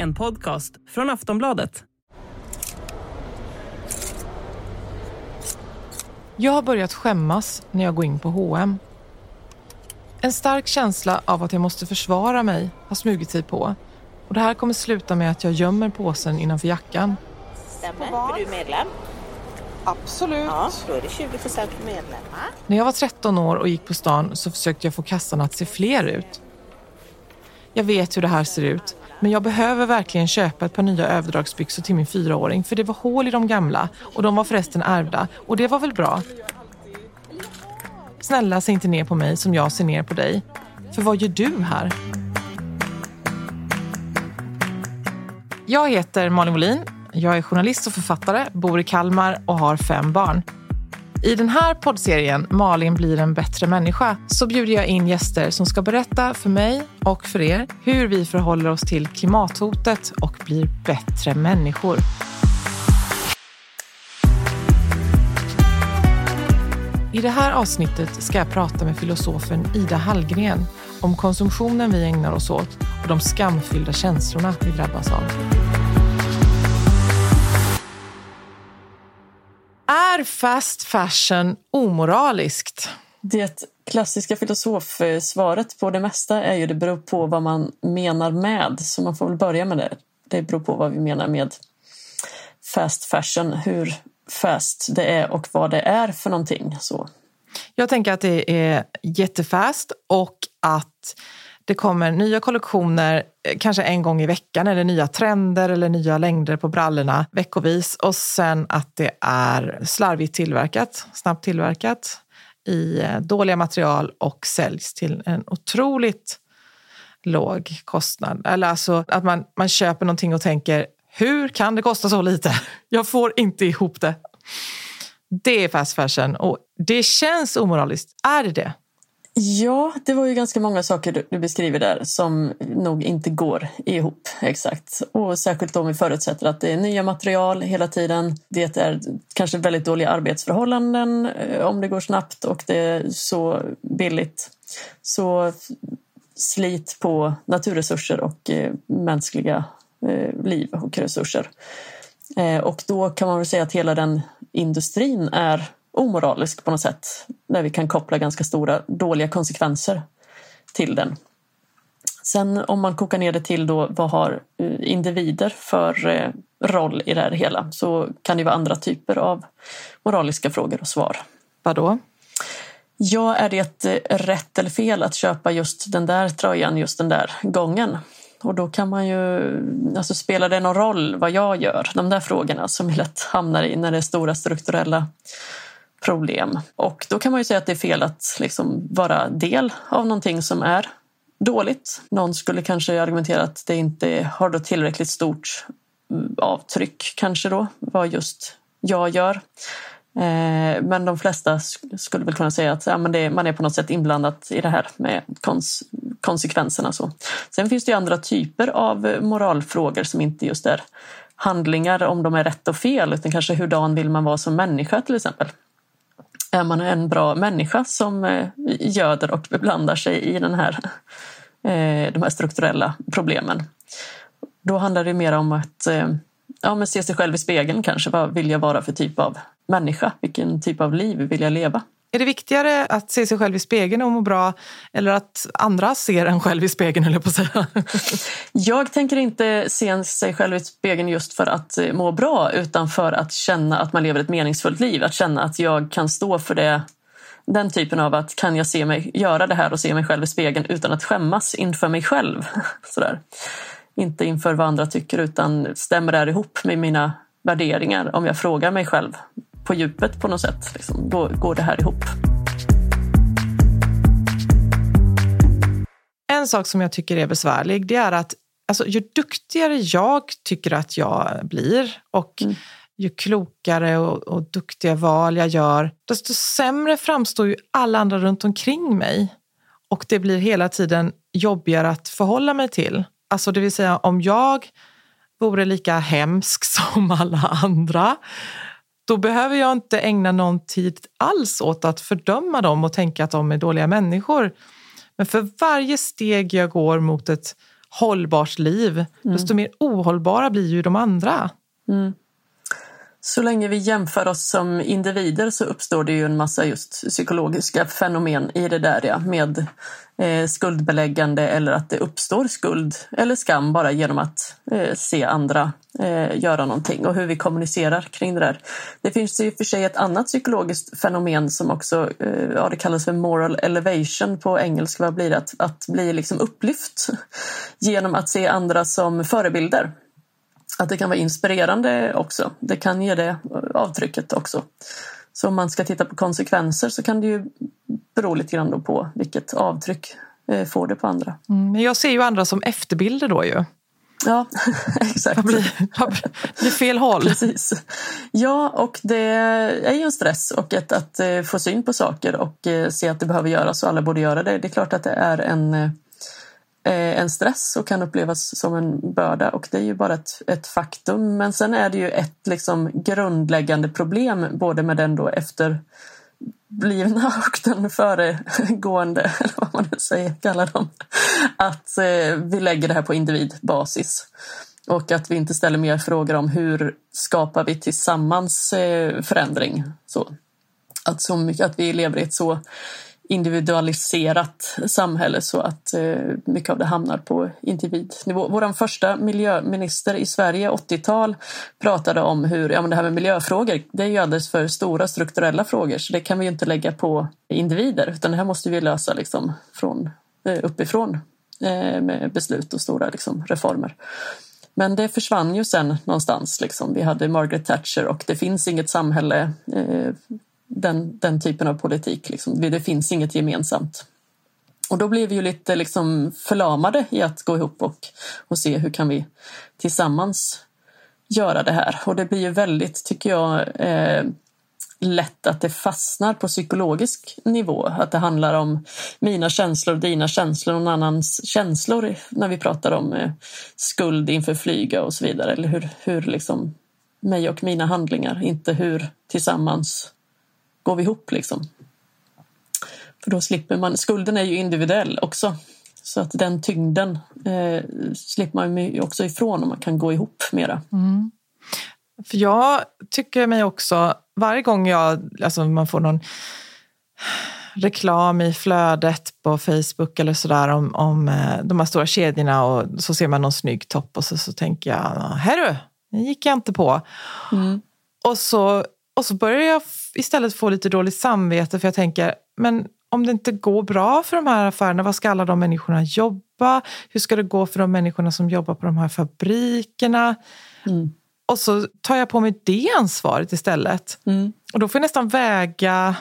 En podcast från Aftonbladet. Jag har börjat skämmas när jag går in på H&M. En stark känsla av att jag måste försvara mig har smugit sig på. Och det här kommer sluta med att jag gömmer påsen innanför jackan. Stämmer. Är du medlem? Absolut. Ja, då är det 20 procent för medlemmar. När jag var 13 år och gick på stan så försökte jag få kassan att se fler ut. Jag vet hur det här ser ut, men jag behöver verkligen köpa ett par nya överdragsbyxor till min fyraåring för det var hål i de gamla och de var förresten ärvda och det var väl bra. Snälla se inte ner på mig som jag ser ner på dig. För vad gör du här? Jag heter Malin Molin. Jag är journalist och författare, bor i Kalmar och har fem barn. I den här poddserien Malin blir en bättre människa så bjuder jag in gäster som ska berätta för mig och för er hur vi förhåller oss till klimathotet och blir bättre människor. I det här avsnittet ska jag prata med filosofen Ida Hallgren om konsumtionen vi ägnar oss åt och de skamfyllda känslorna vi drabbas av. Är fast fashion omoraliskt? Det klassiska filosofsvaret på det mesta är ju det beror på vad man menar med. Så man får väl börja med det. Det beror på vad vi menar med fast fashion. Hur fast det är och vad det är för någonting. Så. Jag tänker att det är jättefast och att det kommer nya kollektioner eh, kanske en gång i veckan eller nya trender eller nya längder på brallorna veckovis och sen att det är slarvigt tillverkat, snabbt tillverkat i eh, dåliga material och säljs till en otroligt låg kostnad. Eller alltså att man, man köper någonting och tänker hur kan det kosta så lite? Jag får inte ihop det. Det är fast fashion och det känns omoraliskt. Är det det? Ja, det var ju ganska många saker du beskriver där som nog inte går ihop exakt. Och särskilt om vi förutsätter att det är nya material hela tiden. Det är kanske väldigt dåliga arbetsförhållanden eh, om det går snabbt och det är så billigt. Så slit på naturresurser och eh, mänskliga eh, liv och resurser. Eh, och då kan man väl säga att hela den industrin är omoralisk på något sätt. Där vi kan koppla ganska stora dåliga konsekvenser till den. Sen om man kokar ner det till då vad har individer för roll i det här hela så kan det vara andra typer av moraliska frågor och svar. Vadå? Ja, är det rätt eller fel att köpa just den där tröjan just den där gången? Och då kan man ju, alltså spelar det någon roll vad jag gör? De där frågorna som vi lätt hamnar i när det är stora strukturella problem. Och då kan man ju säga att det är fel att liksom vara del av någonting som är dåligt. Någon skulle kanske argumentera att det inte har då tillräckligt stort mm, avtryck kanske då, vad just jag gör. Eh, men de flesta skulle väl kunna säga att ja, men det, man är på något sätt inblandad i det här med kons konsekvenserna. Så. Sen finns det andra typer av moralfrågor som inte just är handlingar om de är rätt och fel utan kanske hurdan vill man vara som människa till exempel. Är man en bra människa som eh, göder och beblandar sig i den här, eh, de här strukturella problemen. Då handlar det mer om att eh, ja, men se sig själv i spegeln kanske. Vad vill jag vara för typ av människa? Vilken typ av liv vill jag leva? Är det viktigare att se sig själv i spegeln och må bra eller att andra ser en själv i spegeln, eller på säga? Jag tänker inte se sig själv i spegeln just för att eh, må bra utan för att känna att man lever ett meningsfullt liv. Att känna att jag kan stå för det. Den typen av att kan jag se mig göra det här och se mig själv i spegeln utan att skämmas inför mig själv. Sådär. Inte inför vad andra tycker utan stämmer det här ihop med mina värderingar om jag frågar mig själv på djupet på något sätt. Liksom, går, går det här ihop? En sak som jag tycker är besvärlig det är att alltså, ju duktigare jag tycker att jag blir och mm. ju klokare och, och duktiga val jag gör, desto sämre framstår ju alla andra runt omkring mig. Och det blir hela tiden jobbigare att förhålla mig till. Alltså det vill säga om jag vore lika hemsk som alla andra då behöver jag inte ägna någon tid alls åt att fördöma dem och tänka att de är dåliga människor. Men för varje steg jag går mot ett hållbart liv, mm. desto mer ohållbara blir ju de andra. Mm. Så länge vi jämför oss som individer så uppstår det ju en massa just psykologiska fenomen i det där ja, med eh, skuldbeläggande eller att det uppstår skuld eller skam bara genom att eh, se andra eh, göra någonting och hur vi kommunicerar kring det där. Det finns ju för sig ett annat psykologiskt fenomen som också eh, ja, det kallas för moral elevation på engelska. Vad blir det? Att, att bli liksom upplyft genom att se andra som förebilder att det kan vara inspirerande också. Det kan ge det avtrycket också. Så om man ska titta på konsekvenser så kan det ju bero lite grann på vilket avtryck eh, får det på andra. Mm, men jag ser ju andra som efterbilder då ju. Ja, exakt. Det blir, blir fel håll. Precis. Ja, och det är ju en stress och ett, att eh, få syn på saker och eh, se att det behöver göras och alla borde göra det. Det är klart att det är en Eh, Eh, en stress och kan upplevas som en börda och det är ju bara ett, ett faktum. Men sen är det ju ett liksom grundläggande problem både med den då efterblivna och den föregående, eller vad man nu säger, kallar dem. Att eh, vi lägger det här på individbasis och att vi inte ställer mer frågor om hur skapar vi tillsammans eh, förändring. Så, att, så mycket, att vi lever i ett så individualiserat samhälle så att eh, mycket av det hamnar på individnivå. Vår första miljöminister i Sverige, 80-tal, pratade om hur ja, men det här med miljöfrågor, det är ju alldeles för stora strukturella frågor så det kan vi ju inte lägga på individer utan det här måste vi lösa liksom från, eh, uppifrån eh, med beslut och stora liksom, reformer. Men det försvann ju sen någonstans. Liksom. Vi hade Margaret Thatcher och det finns inget samhälle eh, den, den typen av politik. Liksom. Det finns inget gemensamt. Och då blir vi ju lite liksom förlamade i att gå ihop och, och se hur kan vi tillsammans göra det här. Och det blir ju väldigt, tycker jag, eh, lätt att det fastnar på psykologisk nivå. Att det handlar om mina känslor, dina känslor och någon annans känslor när vi pratar om eh, skuld inför flyga och så vidare. Eller hur, hur liksom mig och mina handlingar, inte hur tillsammans går vi ihop liksom. För då slipper man, skulden är ju individuell också. Så att den tyngden eh, slipper man ju också ifrån om man kan gå ihop mera. Mm. För jag tycker mig också, varje gång jag, alltså man får någon reklam i flödet på Facebook eller sådär om, om eh, de här stora kedjorna och så ser man någon snygg topp och så, så tänker jag, herru, det gick jag inte på. Mm. Och så och så börjar jag istället få lite dåligt samvete för jag tänker, men om det inte går bra för de här affärerna, vad ska alla de människorna jobba? Hur ska det gå för de människorna som jobbar på de här fabrikerna? Mm. Och så tar jag på mig det ansvaret istället. Mm. Och då får jag nästan väga,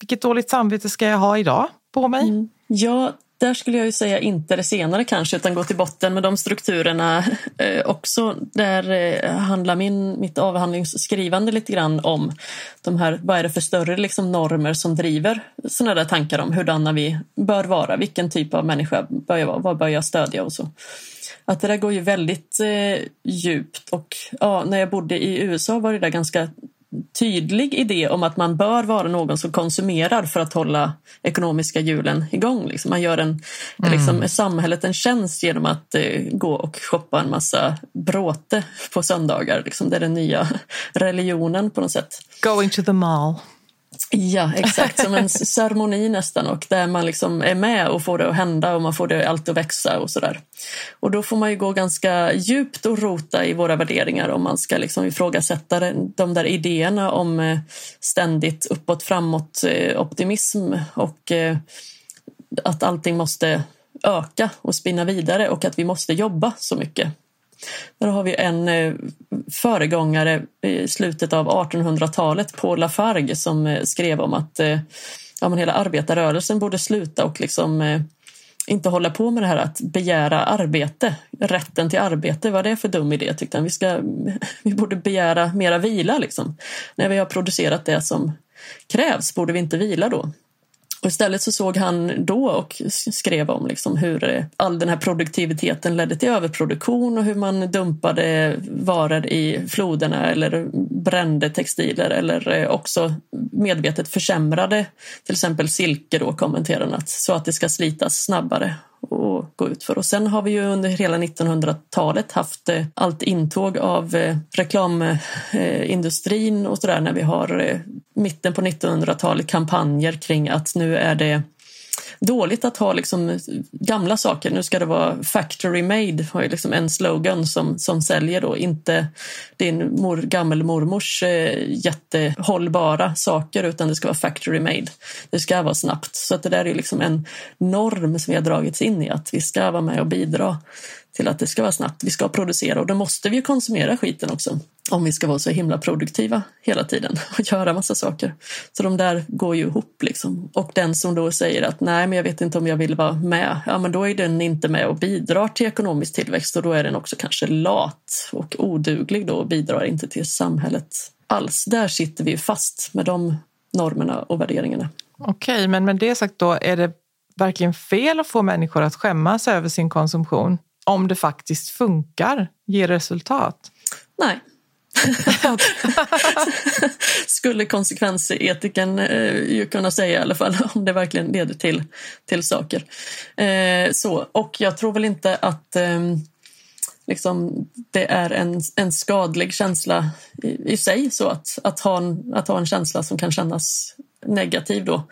vilket dåligt samvete ska jag ha idag på mig? Mm. Ja, där skulle jag ju säga inte det senare kanske, utan gå till botten med de strukturerna eh, också. Där eh, handlar min, mitt avhandlingsskrivande lite grann om de här, vad är det för större liksom, normer som driver sådana där tankar om hurdana vi bör vara, vilken typ av människa bör jag vara, vad bör jag stödja och så. Att det där går ju väldigt eh, djupt och ja, när jag bodde i USA var det där ganska tydlig idé om att man bör vara någon som konsumerar för att hålla ekonomiska hjulen igång. Liksom man gör en, mm. liksom, samhället en tjänst genom att eh, gå och shoppa en massa bråte på söndagar. Liksom. Det är den nya religionen på något sätt. Going to the mall. Ja, exakt. Som en ceremoni nästan och där man liksom är med och får det att hända och man får det allt att växa och sådär. Och då får man ju gå ganska djupt och rota i våra värderingar om man ska liksom ifrågasätta de där idéerna om eh, ständigt uppåt-framåt-optimism eh, och eh, att allting måste öka och spinna vidare och att vi måste jobba så mycket. Där har vi en föregångare i slutet av 1800-talet, Paul Lafargue, som eh, skrev om att eh, ja, men hela arbetarrörelsen borde sluta och liksom eh, inte hålla på med det här att begära arbete. Rätten till arbete, vad är det för dum idé tyckte han. Vi, ska, vi borde begära mera vila liksom. När vi har producerat det som krävs, borde vi inte vila då? Och istället så såg han då och skrev om liksom hur eh, all den här produktiviteten ledde till överproduktion och hur man dumpade varor i floderna eller brände textiler eller eh, också medvetet försämrade till exempel silke då kommenterar han att så att det ska slitas snabbare och gå ut för. Och sen har vi ju under hela 1900-talet haft eh, allt intåg av eh, reklamindustrin och sådär när vi har mitten på 1900-talet kampanjer kring att nu är det dåligt att ha liksom gamla saker. Nu ska det vara factory made, har ju liksom en slogan som, som säljer då. Inte din mor, gammelmormors eh, jättehållbara saker utan det ska vara factory made. Det ska vara snabbt. Så att det där är liksom en norm som vi har dragits in i att vi ska vara med och bidra till att det ska vara snabbt. Vi ska producera och då måste vi ju konsumera skiten också om vi ska vara så himla produktiva hela tiden och göra massa saker. Så de där går ju ihop liksom. Och den som då säger att nej, men jag vet inte om jag vill vara med. Ja, men då är den inte med och bidrar till ekonomisk tillväxt och då är den också kanske lat och oduglig då och bidrar inte till samhället alls. Där sitter vi fast med de normerna och värderingarna. Okej, men med det sagt då, är det verkligen fel att få människor att skämmas över sin konsumtion? Om det faktiskt funkar, ger resultat? Nej. Skulle konsekvensetikern eh, ju kunna säga i alla fall om det verkligen leder till, till saker. Eh, så, och jag tror väl inte att eh, liksom, det är en, en skadlig känsla i, i sig så att, att, ha en, att ha en känsla som kan kännas negativ då.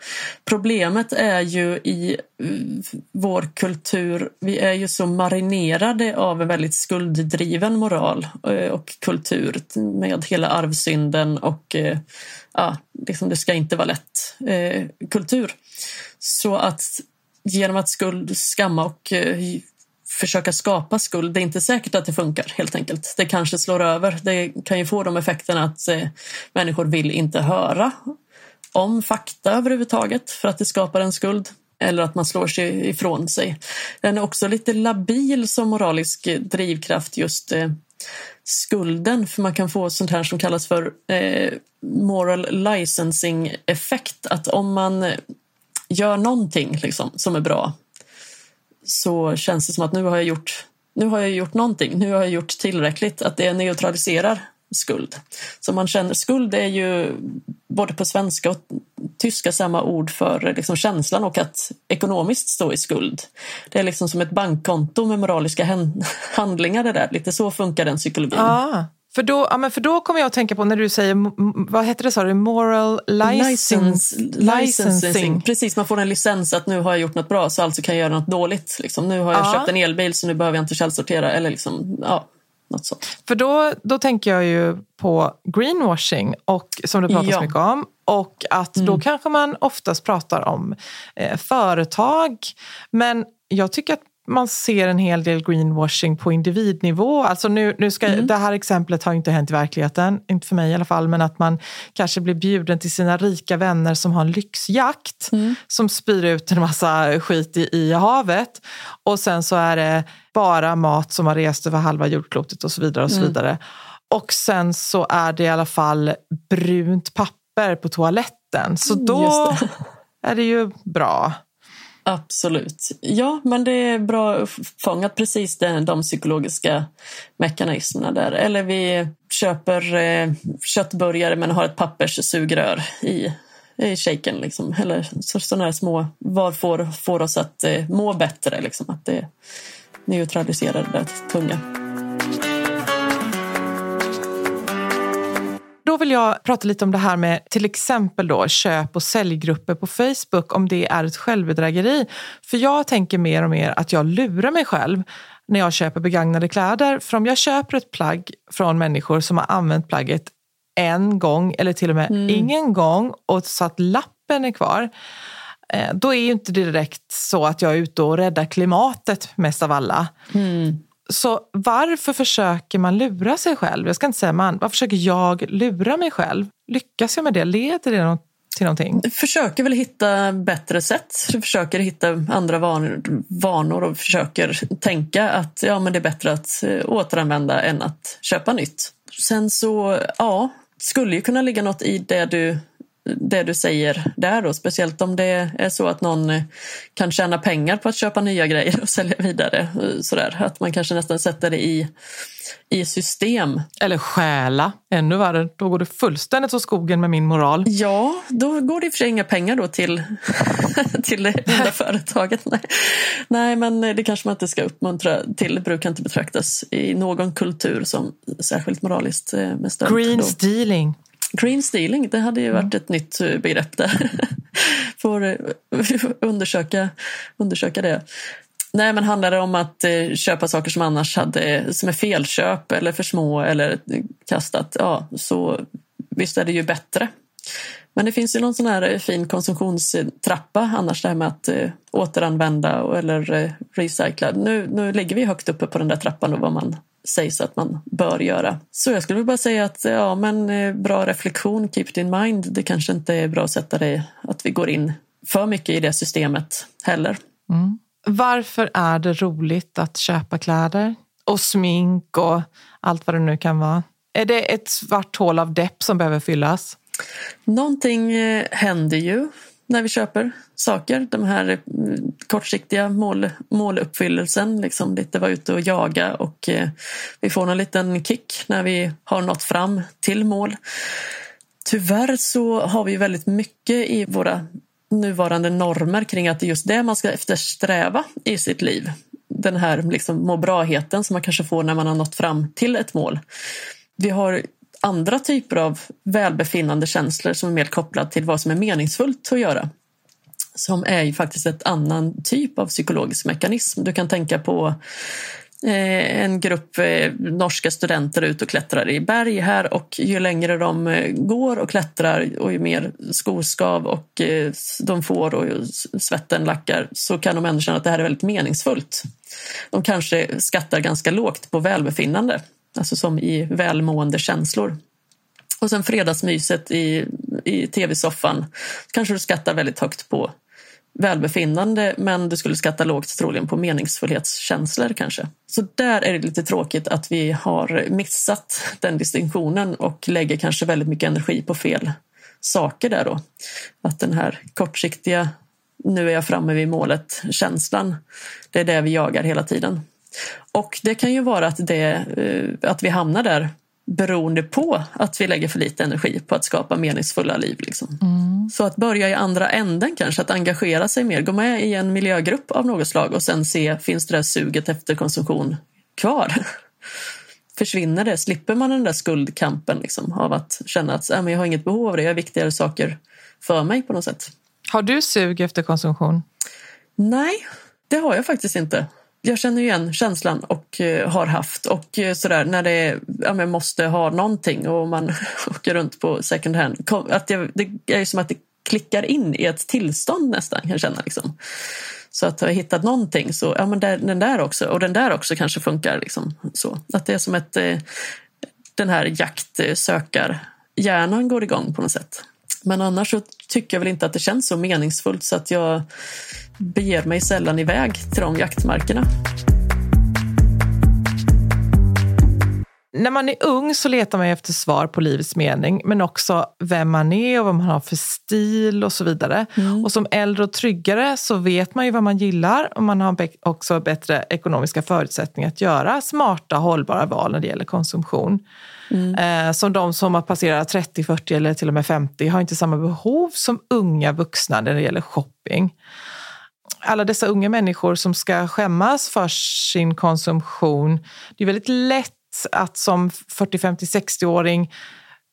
Problemet är ju i eh, vår kultur, vi är ju så marinerade av en väldigt skulddriven moral eh, och kultur med hela arvsynden och eh, ja, liksom det ska inte vara lätt kultur. Så att genom att skuld, skamma och försöka skapa skuld. Det är inte säkert att det funkar helt enkelt. Det kanske slår över. Det kan ju få de effekterna att människor vill inte höra om fakta överhuvudtaget för att det skapar en skuld eller att man slår sig ifrån sig. Den är också lite labil som moralisk drivkraft just eh, skulden. För man kan få sånt här som kallas för eh, moral licensing effekt. Att om man gör någonting liksom, som är bra så känns det som att nu har jag gjort nu har jag gjort någonting, nu har jag gjort tillräckligt, att det neutraliserar skuld. Så man känner, skuld är ju både på svenska och tyska samma ord för liksom känslan och att ekonomiskt stå i skuld. Det är liksom som ett bankkonto med moraliska handlingar det där. Lite så funkar den psykologin. Ah. För då, ja, men för då kommer jag att tänka på när du säger, vad heter det sa du, moral license, licensing. Precis, man får en licens att nu har jag gjort något bra så alltså kan jag göra något dåligt. Liksom. Nu har jag ja. köpt en elbil så nu behöver jag inte källsortera. Eller liksom, ja, något sånt. För då, då tänker jag ju på greenwashing, och, som det pratas ja. mycket om. Och att mm. då kanske man oftast pratar om eh, företag. Men jag tycker att man ser en hel del greenwashing på individnivå. Alltså nu, nu ska, mm. Det här exemplet har inte hänt i verkligheten, inte för mig i alla fall, men att man kanske blir bjuden till sina rika vänner som har en lyxjakt mm. som spyr ut en massa skit i, i havet. Och sen så är det bara mat som har rest över halva jordklotet och så vidare. Och så mm. vidare. Och sen så är det i alla fall brunt papper på toaletten. Så mm, då är det ju bra. Absolut. Ja, men det är bra fångat precis de, de psykologiska mekanismerna där. Eller vi köper eh, köttburgare men har ett papperssugrör i, i shaken. Liksom. Eller så, sådana här små, vad får, får oss att eh, må bättre? Liksom. Att det neutraliserar det där tunga. Då vill jag prata lite om det här med till exempel då köp och säljgrupper på Facebook, om det är ett självbedrägeri. För jag tänker mer och mer att jag lurar mig själv när jag köper begagnade kläder. För om jag köper ett plagg från människor som har använt plagget en gång eller till och med mm. ingen gång och så att lappen är kvar, eh, då är ju inte direkt så att jag är ute och räddar klimatet mest av alla. Mm. Så varför försöker man lura sig själv? Jag ska inte säga man. Varför försöker jag lura mig själv? Lyckas jag med det? Leder det något till någonting? Försöker väl hitta bättre sätt. Försöker hitta andra vanor och försöker tänka att ja, men det är bättre att eh, återanvända än att köpa nytt. Sen så, ja, skulle ju kunna ligga något i det du det du säger där då, speciellt om det är så att någon kan tjäna pengar på att köpa nya grejer och sälja vidare. Sådär. Att man kanske nästan sätter det i, i system. Eller stjäla, ännu värre. Då går det fullständigt åt skogen med min moral. Ja, då går det i och för sig inga pengar då till, till det enda företaget. Nej. Nej, men det kanske man inte ska uppmuntra till. Det brukar inte betraktas i någon kultur som särskilt moraliskt eh, med. Green då. stealing. Green stealing, det hade ju varit ett nytt eh, begrepp där. Får eh, undersöka, undersöka det. Nej, men handlar det om att eh, köpa saker som annars hade, som är felköp eller för små eller kastat, ja, så visst är det ju bättre. Men det finns ju någon sån här eh, fin konsumtionstrappa annars det här med att eh, återanvända eller eh, recycla. Nu, nu ligger vi högt uppe på den där trappan och vad man sägs att man bör göra. Så jag skulle bara säga att ja, men eh, bra reflektion, keep it in mind. Det kanske inte är bra att sätta det att vi går in för mycket i det systemet heller. Mm. Varför är det roligt att köpa kläder och smink och allt vad det nu kan vara? Är det ett svart hål av depp som behöver fyllas? Någonting eh, händer ju när vi köper saker. De här eh, kortsiktiga mål, måluppfyllelsen, liksom lite vara ute och jaga och eh, vi får en liten kick när vi har nått fram till mål. Tyvärr så har vi väldigt mycket i våra nuvarande normer kring att det är just det man ska eftersträva i sitt liv. Den här liksom må bra-heten som man kanske får när man har nått fram till ett mål. Vi har andra typer av välbefinnande känslor som är mer kopplade till vad som är meningsfullt att göra. Som är ju faktiskt ett annan typ av psykologisk mekanism. Du kan tänka på eh, en grupp eh, norska studenter ut och klättrar i berg här och ju längre de eh, går och klättrar och ju mer skoskav och de får och svetten lackar så kan de ändå känna att det här är väldigt meningsfullt. De kanske skattar ganska lågt på välbefinnande alltså som i välmående känslor. Och sen fredagsmyset i, i tv-soffan kanske du skattar väldigt högt på välbefinnande men du skulle skatta lågt troligen på meningsfullhetskänslor kanske. Så där är det lite tråkigt att vi har missat den distinktionen och lägger kanske väldigt mycket energi på fel saker där då. Att den här kortsiktiga nu är jag framme vid målet känslan, det är det vi jagar hela tiden. Och det kan ju vara att, det, eh, att vi hamnar där beroende på att vi lägger för lite energi på att skapa meningsfulla liv. Liksom. Mm. Så att börja i andra änden kanske, att engagera sig mer, gå med i en miljögrupp av något slag och sen se, finns det där suget efter konsumtion kvar? Försvinner det? Slipper man den där skuldkampen liksom, av att känna att äh, men jag har inget behov av det, jag har viktigare saker för mig på något sätt. Har du sug efter konsumtion? Nej, det har jag faktiskt inte jag känner igen känslan och eh, har haft och eh, sådär när det ja, men måste ha någonting och man åker runt på second hand. Att det, det är som att det klickar in i ett tillstånd nästan kan jag känna. Liksom. Så att har jag hittat någonting så, ja men där, den där också och den där också kanske funkar. Liksom, så. Att det är som att eh, den här jaktsökarhjärnan går igång på något sätt. Men annars så tycker jag väl inte att det känns så meningsfullt så att jag beger mig sällan iväg till de jaktmarkerna. När man är ung så letar man efter svar på livets mening, men också vem man är och vad man har för stil och så vidare. Mm. Och som äldre och tryggare så vet man ju vad man gillar och man har också bättre ekonomiska förutsättningar att göra smarta, hållbara val när det gäller konsumtion. Mm. Eh, som de som har passerat 30, 40 eller till och med 50 har inte samma behov som unga vuxna när det gäller shopping. Alla dessa unga människor som ska skämmas för sin konsumtion. Det är väldigt lätt att som 40, 50, 60-åring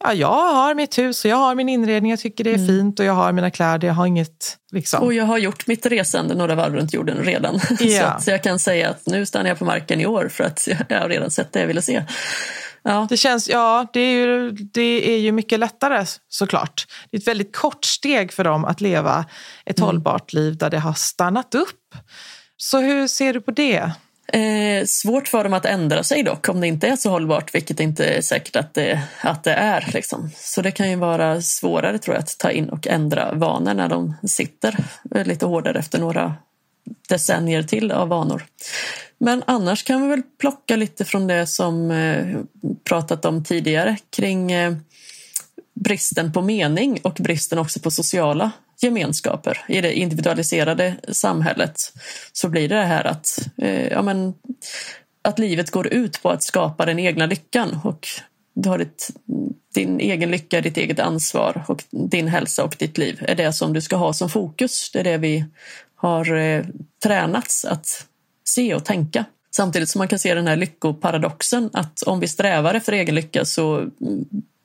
Ja, jag har mitt hus och jag har min inredning, jag tycker det är mm. fint och jag har mina kläder, jag har inget... Liksom. Och jag har gjort mitt resande några varv runt jorden redan. Yeah. så, så jag kan säga att nu stannar jag på marken i år för att jag har redan sett det jag ville se. Ja. Det känns, ja, det är, ju, det är ju mycket lättare såklart. Det är ett väldigt kort steg för dem att leva ett mm. hållbart liv där det har stannat upp. Så hur ser du på det? Eh, svårt för dem att ändra sig dock om det inte är så hållbart, vilket inte är säkert att det, att det är. Liksom. Så det kan ju vara svårare tror jag att ta in och ändra vanor när de sitter lite hårdare efter några decennier till av vanor. Men annars kan vi väl plocka lite från det som eh, pratat om tidigare kring eh, bristen på mening och bristen också på sociala gemenskaper. I det individualiserade samhället så blir det det här att, eh, ja, men, att livet går ut på att skapa den egna lyckan och du har ditt, din egen lycka, ditt eget ansvar och din hälsa och ditt liv är det som du ska ha som fokus. Det är det vi har eh, tränats att se och tänka. Samtidigt som man kan se den här lyckoparadoxen att om vi strävar efter egen lycka så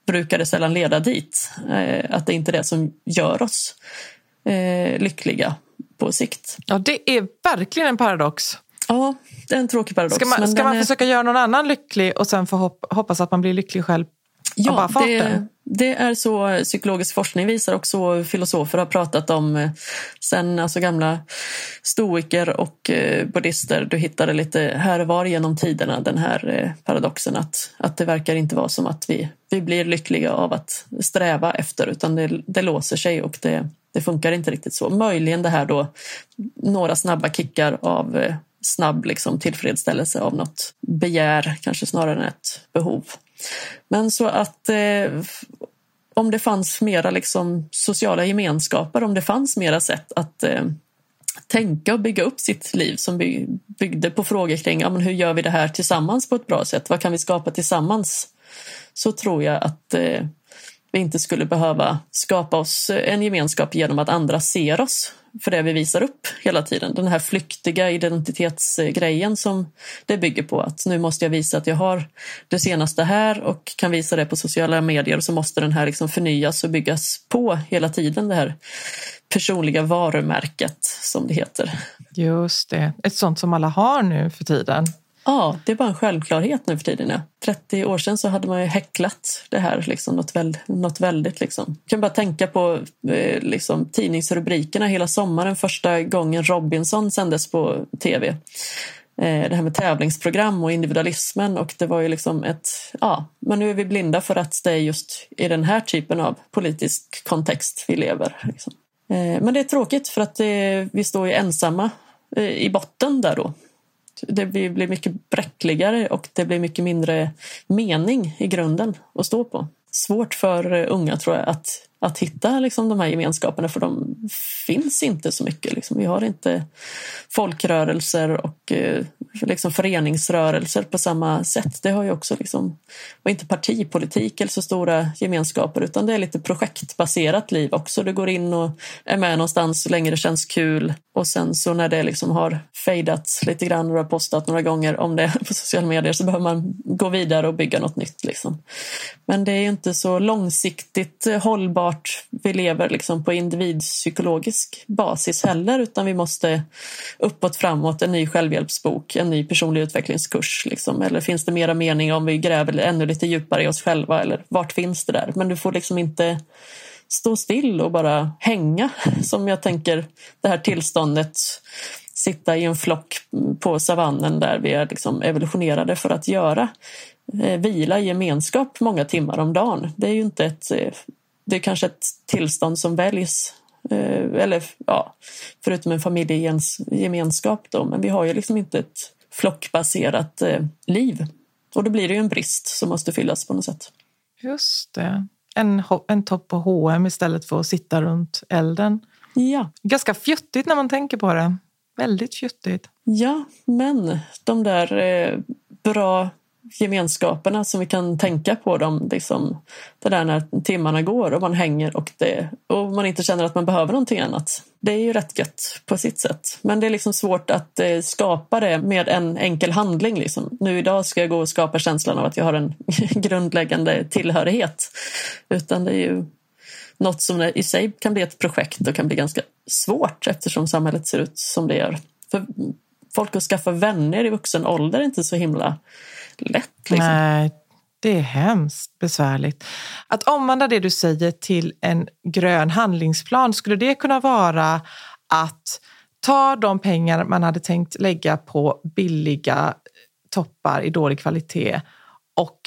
brukar det sällan leda dit. Eh, att det inte är det som gör oss eh, lyckliga på sikt. Ja, det är verkligen en paradox. Ja, det är en tråkig paradox. Ska man, ska man är... försöka göra någon annan lycklig och sen få hoppas att man blir lycklig själv Ja, bara farten? Det, det, är så psykologisk forskning visar och så filosofer har pratat om eh, sen alltså gamla stoiker och eh, buddhister. Du hittade lite här och var genom tiderna den här eh, paradoxen att, att det verkar inte vara som att vi, vi blir lyckliga av att sträva efter utan det, det låser sig och det, det funkar inte riktigt så. Möjligen det här då några snabba kickar av snabb liksom, tillfredsställelse av något begär, kanske snarare än ett behov. Men så att eh, om det fanns mera liksom, sociala gemenskaper, om det fanns mera sätt att eh, tänka och bygga upp sitt liv som byggde på frågor kring ja, men hur gör vi det här tillsammans på ett bra sätt? Vad kan vi skapa tillsammans? Så tror jag att eh, vi inte skulle behöva skapa oss en gemenskap genom att andra ser oss för det vi visar upp hela tiden. Den här flyktiga identitetsgrejen som det bygger på. Att nu måste jag visa att jag har det senaste här och kan visa det på sociala medier och så måste den här liksom förnyas och byggas på hela tiden. Det här personliga varumärket som det heter. Just det, ett sånt som alla har nu för tiden. Ja, det är bara en självklarhet nu för tiden. Ja. 30 år sedan så hade man ju häcklat det här, liksom, något, väl, något väldigt. Liksom. Jag kan bara tänka på eh, liksom, tidningsrubrikerna hela sommaren första gången Robinson sändes på tv. Eh, det här med tävlingsprogram och individualismen och det var ju liksom ett, ja, men nu är vi blinda för att det är just i den här typen av politisk kontext vi lever. Liksom. Eh, men det är tråkigt för att det, vi står ju ensamma eh, i botten där då det blir mycket bräckligare och det blir mycket mindre mening i grunden att stå på. Svårt för unga tror jag att, att hitta liksom, de här gemenskaperna för de finns inte så mycket. Liksom. Vi har inte folkrörelser och eh, liksom föreningsrörelser på samma sätt. Det har ju också liksom, och inte partipolitik eller så stora gemenskaper utan det är lite projektbaserat liv också. Du går in och är med någonstans så länge det känns kul och sen så när det liksom har fejdats lite grann och du har postat några gånger om det på sociala medier så behöver man gå vidare och bygga något nytt. Liksom. Men det är inte så långsiktigt eh, hållbart. Vi lever liksom på individpsykologisk basis heller utan vi måste uppåt framåt, en ny självhjälpsbok, en ny personlig utvecklingskurs? Liksom? Eller finns det mera mening om vi gräver ännu lite djupare i oss själva? Eller vart finns det där? Men du får liksom inte stå still och bara hänga som jag tänker det här tillståndet sitta i en flock på savannen där vi är liksom evolutionerade för att göra. Eh, vila i gemenskap många timmar om dagen. Det är ju inte ett eh, det är kanske ett tillstånd som väljs eh, eller ja, förutom en familjegemenskap då, men vi har ju liksom inte ett flockbaserat eh, liv. Och då blir det ju en brist som måste fyllas på något sätt. Just det. En, en topp på H&M istället för att sitta runt elden. Ja. Ganska fjuttigt när man tänker på det. Väldigt fjuttigt. Ja, men de där eh, bra gemenskaperna som vi kan tänka på dem. Liksom, det där när timmarna går och man hänger och, det, och man inte känner att man behöver någonting annat. Det är ju rätt gött på sitt sätt. Men det är liksom svårt att eh, skapa det med en enkel handling. Liksom. Nu idag ska jag gå och skapa känslan av att jag har en grundläggande tillhörighet. Utan det är ju något som i sig kan bli ett projekt och kan bli ganska svårt eftersom samhället ser ut som det gör. För folk att skaffa vänner i vuxen ålder är inte så himla lätt. Liksom. Nej, det är hemskt besvärligt. Att omvandla det du säger till en grön handlingsplan, skulle det kunna vara att ta de pengar man hade tänkt lägga på billiga toppar i dålig kvalitet och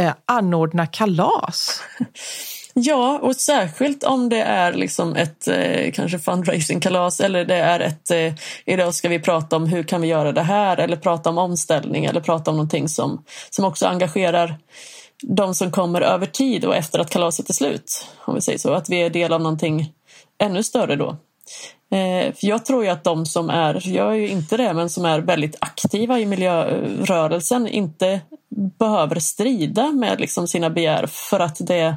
eh, anordna kalas. Ja, och särskilt om det är liksom ett eh, kanske fundraisingkalas eller det är ett eh, idag ska vi prata om hur kan vi göra det här eller prata om omställning eller prata om någonting som, som också engagerar de som kommer över tid och efter att kalaset är slut. Om vi säger så, att vi är del av någonting ännu större då. Eh, för jag tror ju att de som är, jag är ju inte det, men som är väldigt aktiva i miljörörelsen inte behöver strida med liksom sina begär för att det,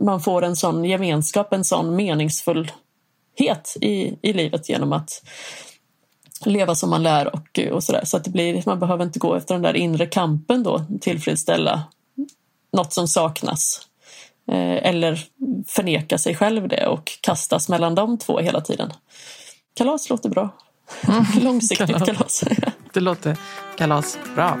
man får en sån gemenskap, en sån meningsfullhet i, i livet genom att leva som man lär och, och sådär. Så att det blir, man behöver inte gå efter den där inre kampen då, tillfredsställa något som saknas. Eh, eller förneka sig själv det och kastas mellan de två hela tiden. Kalas låter bra. Mm. Långsiktigt kalas. kalas. det låter kalas bra.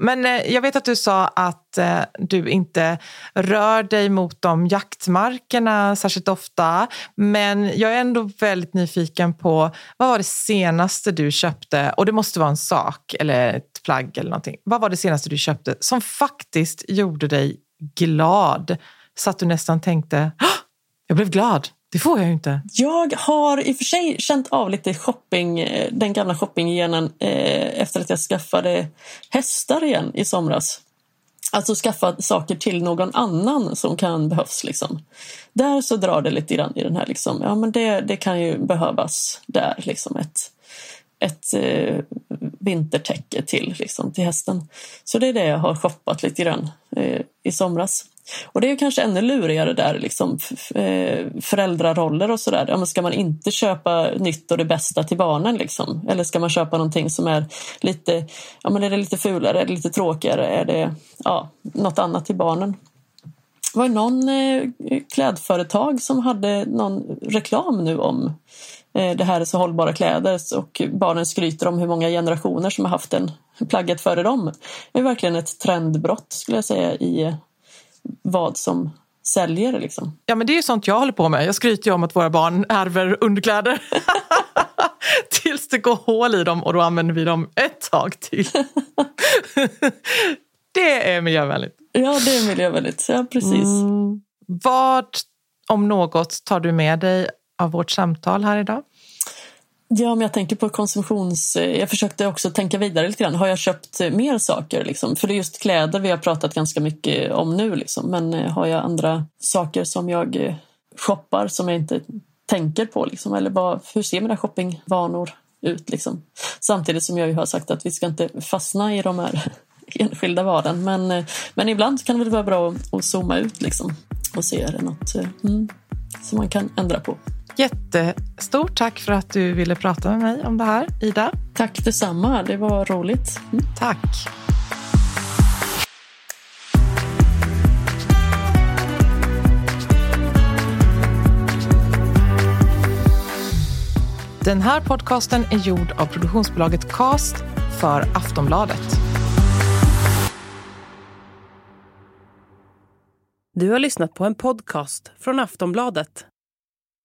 Men eh, jag vet att du sa att eh, du inte rör dig mot de jaktmarkerna särskilt ofta. Men jag är ändå väldigt nyfiken på vad var det senaste du köpte? Och det måste vara en sak eller ett plagg eller någonting. Vad var det senaste du köpte som faktiskt gjorde dig glad? Så att du nästan tänkte, jag blev glad. Det får jag ju inte. Jag har i och för sig känt av lite shopping, eh, den gamla shoppinggenen eh, efter att jag skaffade hästar igen i somras. Alltså skaffa saker till någon annan som kan behövas. Liksom. Där så drar det lite grann i den här, liksom, ja men det, det kan ju behövas där, liksom ett, ett eh, vintertäcke till, liksom, till hästen. Så det är det jag har shoppat lite grann eh, i somras. Och det är kanske ännu lurigare där, liksom, eh, föräldraroller och sådär. Ja, ska man inte köpa nytt och det bästa till barnen? Liksom? Eller ska man köpa någonting som är lite, ja, men är det lite fulare, är det lite tråkigare, är det ja, något annat till barnen? Det var någon eh, klädföretag som hade någon reklam nu om eh, det här är så hållbara kläder och barnen skryter om hur många generationer som har haft en plagget före dem. Det är verkligen ett trendbrott skulle jag säga i vad som säljer. Liksom. Ja, men det är ju sånt jag håller på med. Jag skryter ju om att våra barn ärver underkläder. Tills det går hål i dem och då använder vi dem ett tag till. det är miljövänligt. Ja, det är miljövänligt. Ja, precis. Mm. Vad, om något, tar du med dig av vårt samtal här idag? Ja, men jag tänker på konsumtions... Jag försökte också tänka vidare lite grann. Har jag köpt eh, mer saker? Liksom? För det är just kläder vi har pratat ganska mycket om nu. Liksom. Men eh, har jag andra saker som jag eh, shoppar som jag inte tänker på? Liksom? Eller bara, hur ser mina shoppingvanor ut? Liksom? Samtidigt som jag ju har sagt att vi ska inte fastna i de här enskilda valen. Men, men ibland kan det väl vara bra att zooma ut liksom, och se är det något mm, som man kan ändra på. Jättestort tack för att du ville prata med mig om det här, Ida. Tack detsamma, det var roligt. Mm. Tack. Den här podcasten är gjord av produktionsbolaget Cast för Aftonbladet. Du har lyssnat på en podcast från Aftonbladet.